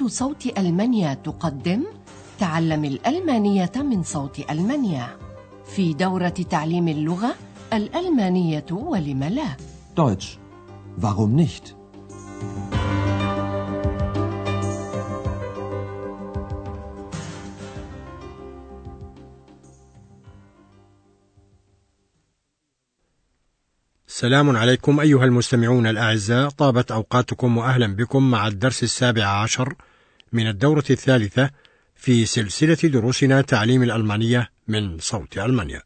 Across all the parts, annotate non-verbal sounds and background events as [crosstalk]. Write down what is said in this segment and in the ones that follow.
إذاعة صوت ألمانيا تقدم تعلم الألمانية من صوت ألمانيا في دورة تعليم اللغة الألمانية ولم لا Deutsch. Warum nicht? سلام عليكم أيها المستمعون الأعزاء طابت أوقاتكم وأهلا بكم مع الدرس السابع عشر من الدورة الثالثة في سلسلة دروسنا تعليم الألمانية من صوت ألمانيا.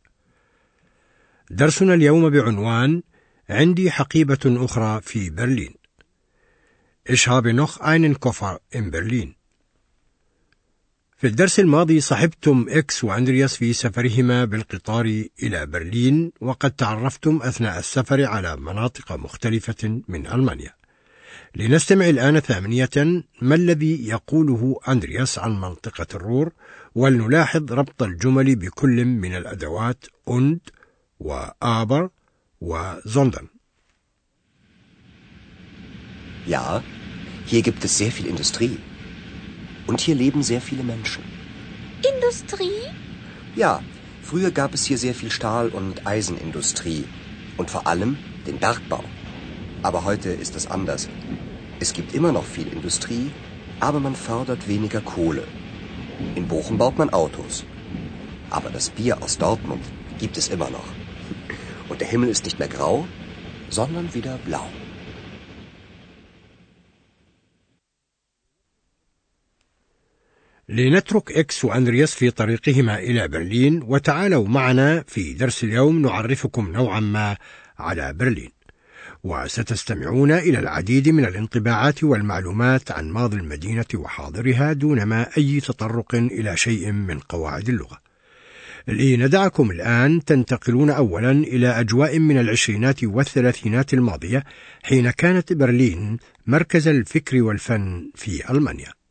درسنا اليوم بعنوان عندي حقيبة أخرى في برلين. Ich habe noch einen Koffer in Berlin في الدرس الماضي صحبتم إكس وأندرياس في سفرهما بالقطار إلى برلين وقد تعرفتم أثناء السفر على مناطق مختلفة من ألمانيا. لنستمع الآن ثامنية ما الذي يقوله أندرياس عن منطقة الرور ولنلاحظ ربط الجمل بكل من الأدوات und وآبر وزوندن Ja, hier gibt es sehr viel Industrie. Und hier leben sehr viele Menschen. Industrie? Ja, früher gab es hier sehr viel Stahl- und Eisenindustrie. Und vor allem den Bergbau. Aber heute ist es anders. Es gibt immer noch viel Industrie, aber man fördert weniger Kohle. In Bochum baut man Autos. Aber das Bier aus Dortmund gibt es immer noch. Und der Himmel ist nicht mehr grau, sondern wieder blau. لنترك إكس وأندرياس في طريقهما إلى برلين وتعالوا معنا في درس اليوم نعرفكم نوعا ما على برلين وستستمعون إلى العديد من الانطباعات والمعلومات عن ماضي المدينة وحاضرها دون ما أي تطرق إلى شيء من قواعد اللغة. لندعكم الآن تنتقلون أولا إلى أجواء من العشرينات والثلاثينات الماضية حين كانت برلين مركز الفكر والفن في ألمانيا.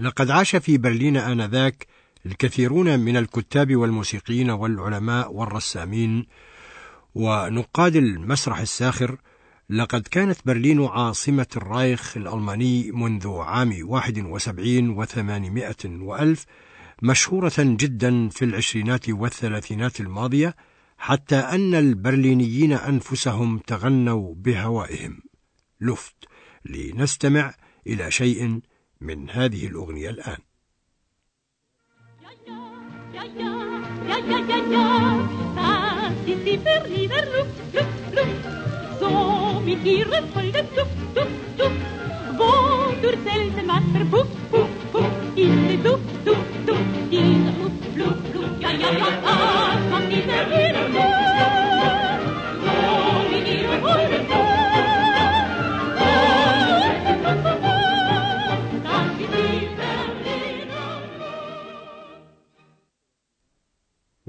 لقد عاش في برلين آنذاك الكثيرون من الكتاب والموسيقيين والعلماء والرسامين. ونقاد المسرح الساخر لقد كانت برلين عاصمة الرايخ الألماني منذ عام 71 وثمانمائة وألف مشهورة جدا في العشرينات والثلاثينات الماضية حتى أن البرلينيين أنفسهم تغنوا بهوائهم. لفت لنستمع إلى شيء من هذه الأغنية الآن Ja, ja, ja, ja, ja, ja, das ist die Berliner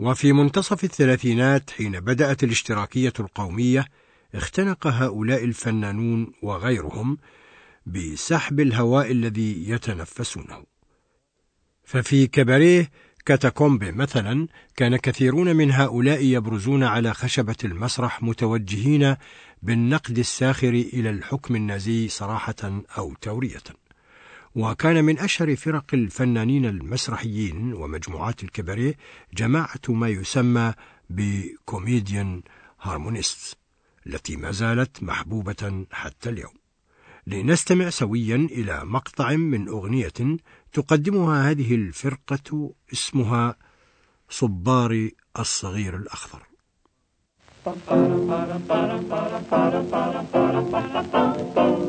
وفي منتصف الثلاثينات حين بدأت الاشتراكية القومية اختنق هؤلاء الفنانون وغيرهم بسحب الهواء الذي يتنفسونه. ففي كباريه كاتاكومبي مثلا كان كثيرون من هؤلاء يبرزون على خشبة المسرح متوجهين بالنقد الساخر إلى الحكم النازي صراحة أو تورية. وكان من أشهر فرق الفنانين المسرحيين ومجموعات الكباريه جماعة ما يسمى ب Comedian Harmonists التي ما زالت محبوبة حتى اليوم. لنستمع سويا إلى مقطع من أغنية تقدمها هذه الفرقة اسمها صباري الصغير الأخضر. [laughs]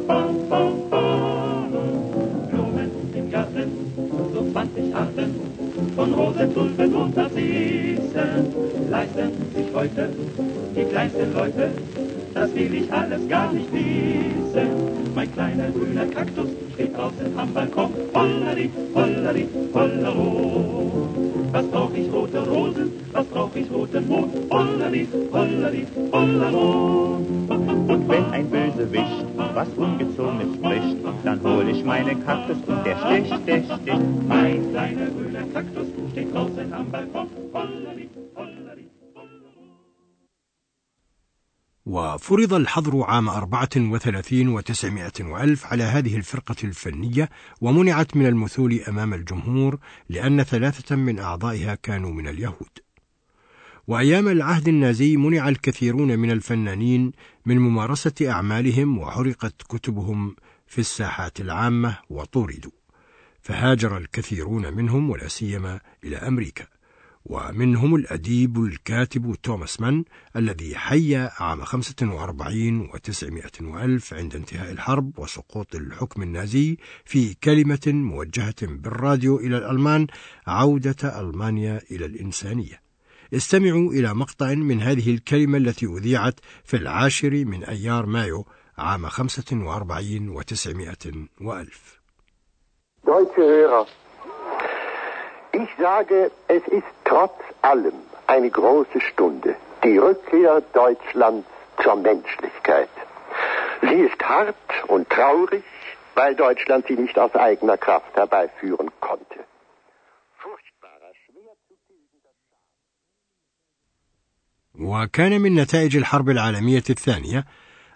ich alles gar nicht wissen. Mein kleiner grüner Kaktus steht draußen am Balkon, hollari, hollari, hollero. Was brauch ich rote Rosen, was brauch ich roten Mond, hollari, hollari, hollero. Und wenn ein Bösewicht was Ungezogenes spricht, dann hol ich meinen Kaktus und der sticht, der sticht. Mein kleiner grüner Kaktus steht draußen am Balkon, hollari. وفرض الحظر عام 34 وتسعمائة وألف على هذه الفرقة الفنية ومنعت من المثول أمام الجمهور لأن ثلاثة من أعضائها كانوا من اليهود. وأيام العهد النازي منع الكثيرون من الفنانين من ممارسة أعمالهم وحرقت كتبهم في الساحات العامة وطوردوا. فهاجر الكثيرون منهم ولا سيما إلى أمريكا. ومنهم الأديب الكاتب توماس مان الذي حي عام 45 و900 وألف عند انتهاء الحرب وسقوط الحكم النازي في كلمة موجهة بالراديو إلى الألمان عودة ألمانيا إلى الإنسانية. استمعوا إلى مقطع من هذه الكلمة التي أذيعت في العاشر من أيار مايو عام 45 و900 وألف. ich sage, es ist trotz allem eine große Stunde, die Rückkehr Deutschlands zur Menschlichkeit. Sie ist hart und traurig, weil Deutschland sie nicht aus eigener Kraft herbeiführen konnte. Furchtbarer, schwer zu tilgender وكان من نتائج الحرب العالمية الثانية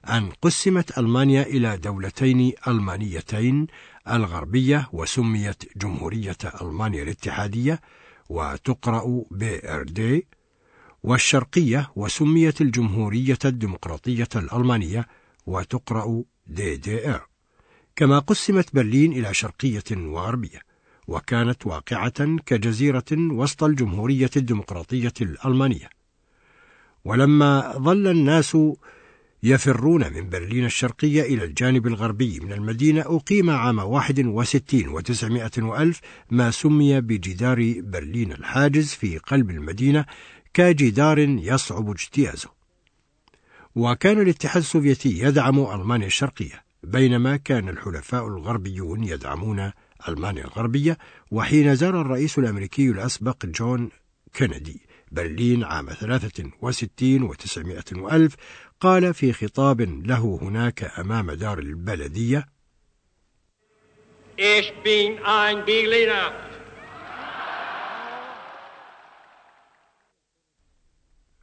أن قسمت ألمانيا إلى دولتين ألمانيتين الغربية وسميت جمهورية ألمانيا الاتحادية وتقرأ بإردي والشرقية وسميت الجمهورية الديمقراطية الألمانية وتقرأ دي دي إر كما قسمت برلين إلى شرقية وغربية وكانت واقعة كجزيرة وسط الجمهورية الديمقراطية الألمانية. ولما ظل الناس يفرون من برلين الشرقية إلى الجانب الغربي من المدينة أقيم عام 61 وتسعمائة وألف ما سمي بجدار برلين الحاجز في قلب المدينة كجدار يصعب اجتيازه. وكان الاتحاد السوفيتي يدعم ألمانيا الشرقية بينما كان الحلفاء الغربيون يدعمون ألمانيا الغربية وحين زار الرئيس الأمريكي الأسبق جون كينيدي. برلين عام 63 وتسعمائة وألف قال في خطاب له هناك أمام دار البلدية Ich bin ein Berliner.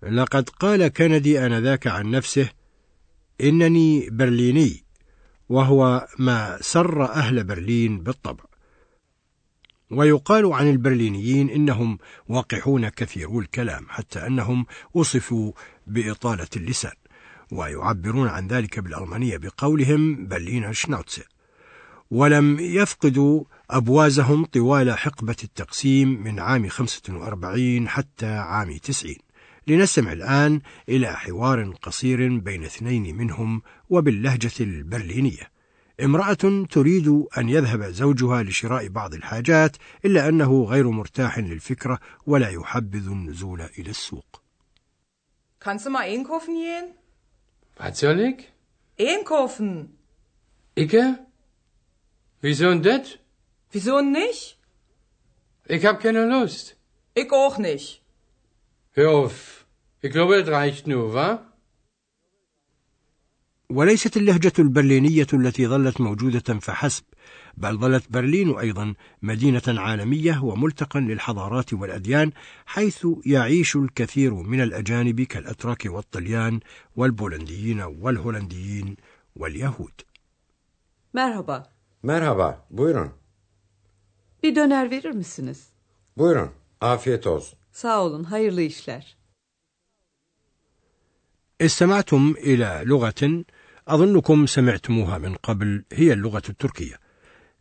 لقد قال كندي آنذاك عن نفسه إنني برليني وهو ما سر أهل برلين بالطبع ويقال عن البرلينيين إنهم وقحون كثيرو الكلام حتى أنهم وصفوا بإطالة اللسان ويعبرون عن ذلك بالألمانية بقولهم برلين شناوتسه ولم يفقدوا أبوازهم طوال حقبة التقسيم من عام 45 حتى عام 90 لنستمع الآن إلى حوار قصير بين اثنين منهم وباللهجة البرلينية. امرأة تريد أن يذهب زوجها لشراء بعض الحاجات إلا أنه غير مرتاح للفكرة ولا يحبذ النزول إلى السوق Kannst du mal einkaufen gehen? Was soll ich? Einkaufen. Icke? Wieso denn das? Wieso nicht? Ich hab keine Lust. Ich auch nicht. Hör auf. Ich glaube, das reicht nur, wa? وليست اللهجة البرلينية التي ظلت موجودة فحسب بل ظلت برلين أيضا مدينة عالمية وملتقى للحضارات والأديان حيث يعيش الكثير من الأجانب كالأتراك والطليان والبولنديين والهولنديين واليهود Merhaba. Merhaba, buyurun. Bir döner verir misiniz? Buyurun, afiyet olsun. Sağ olun, hayırlı işler. استمعتم إلى لغة أظنكم سمعتموها من قبل هي اللغة التركية.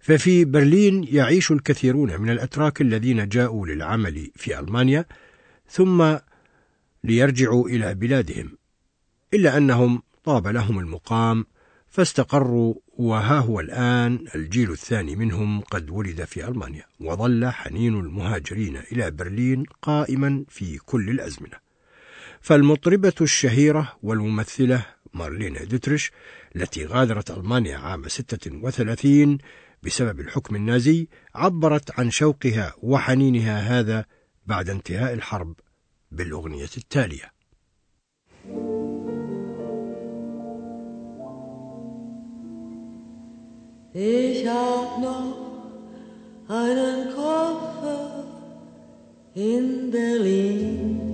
ففي برلين يعيش الكثيرون من الأتراك الذين جاءوا للعمل في ألمانيا ثم ليرجعوا إلى بلادهم إلا أنهم طاب لهم المقام فاستقروا وها هو الآن الجيل الثاني منهم قد ولد في ألمانيا وظل حنين المهاجرين إلى برلين قائما في كل الأزمنة. فالمطربة الشهيرة والممثلة مارلين ديتريش التي غادرت ألمانيا عام 36 بسبب الحكم النازي عبرت عن شوقها وحنينها هذا بعد انتهاء الحرب بالأغنية التالية Ich hab noch einen Koffer in Berlin.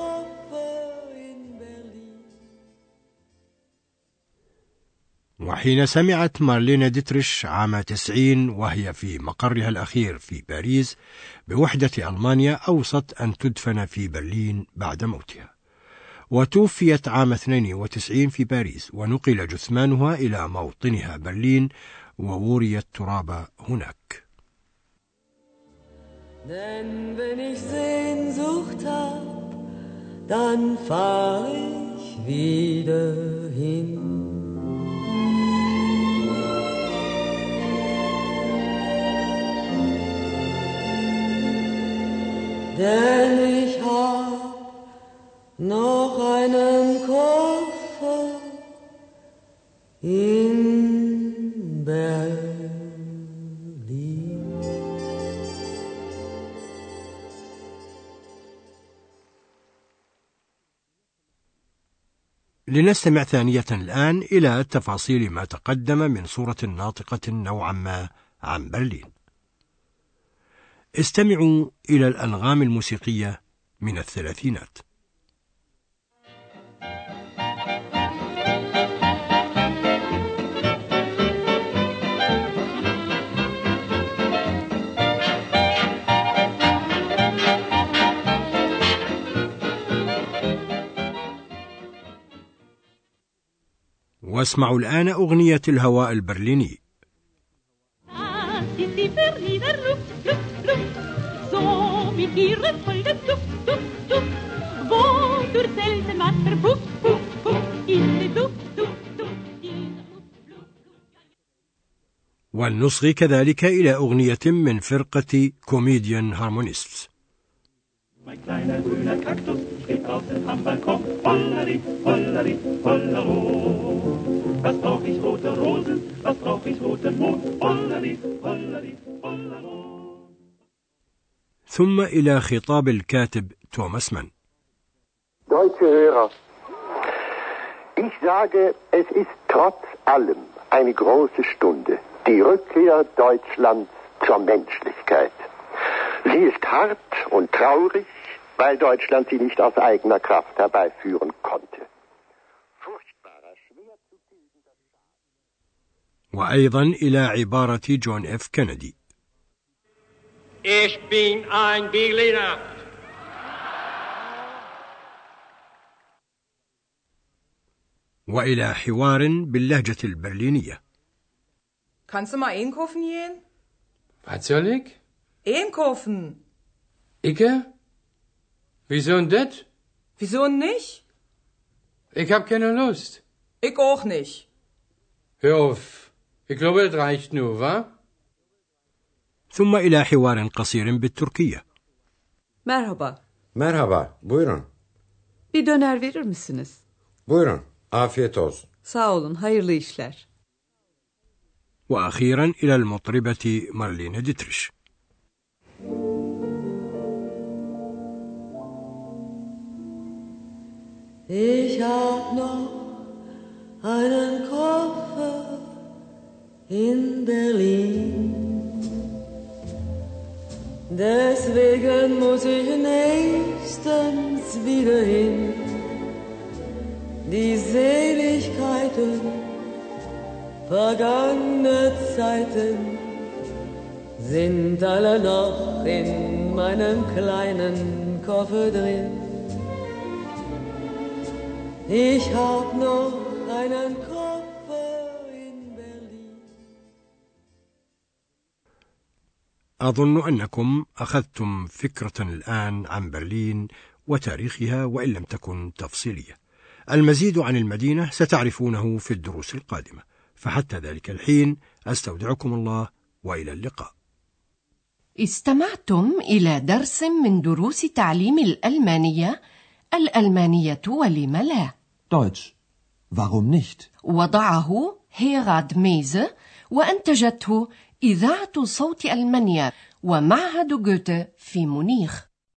وحين سمعت مارلينا ديتريش عام 90 وهي في مقرها الأخير في باريس بوحدة ألمانيا أوصت أن تدفن في برلين بعد موتها وتوفيت عام 92 في باريس ونقل جثمانها إلى موطنها برلين ووري التراب هناك dann fahr ich wieder hin. Denn ich hab noch einen Koffer in Berlin. لنستمع ثانية الآن إلى تفاصيل ما تقدم من صورة ناطقة نوعا ما عن برلين. استمعوا إلى الأنغام الموسيقية من الثلاثينات. واسمعوا الآن أغنية الهواء البرليني ولنصغي كذلك إلى أغنية من فرقة Comedian Harmonists. ثم إلى خطاب الكاتب توماس مان ich sage, es ist trotz allem eine große Stunde, die Rückkehr Deutschlands zur Menschlichkeit. Sie ist hart und traurig, weil Deutschland sie nicht aus eigener Kraft herbeiführen konnte. Furchtbarer, schwer zu tilgender وأيضا إلى عبارة جون إف كينيدي Ich bin ein Berliner. وإلى حوار باللهجة البرلينية Kannst du mal einkaufen gehen? Was soll ich? Einkaufen. Icke? Wieso denn das? Wieso nicht? Ich hab keine Lust. Ich auch nicht. Hör auf. Ich glaube, das reicht nur, wa? ثم إلى حوار قصير بالتركية Merhaba. Merhaba, buyurun. Bir döner verir misiniz? Buyurun, afiyet olsun. Sağ olun, hayırlı işler. وأخيرا إلى المطربة مارلين ديتريش Ich hab noch einen Koffer in Berlin. Deswegen muss ich nächstens wieder hin. Die Seligkeiten vergangener Zeiten sind alle noch in meinem kleinen Koffer drin. Ich hab noch einen Koffer in Berlin. أظن أنكم أخذتم فكرة الآن عن برلين وتاريخها وإن لم تكن تفصيلية. المزيد عن المدينة ستعرفونه في الدروس القادمة، فحتى ذلك الحين أستودعكم الله وإلى اللقاء. استمعتم إلى درس من دروس تعليم الألمانية الألمانية ولم لا Deutsch. Warum nicht? وضعه هيراد ميزه وأنتجته إذاعة صوت ألمانيا ومعهد جوته في مونيخ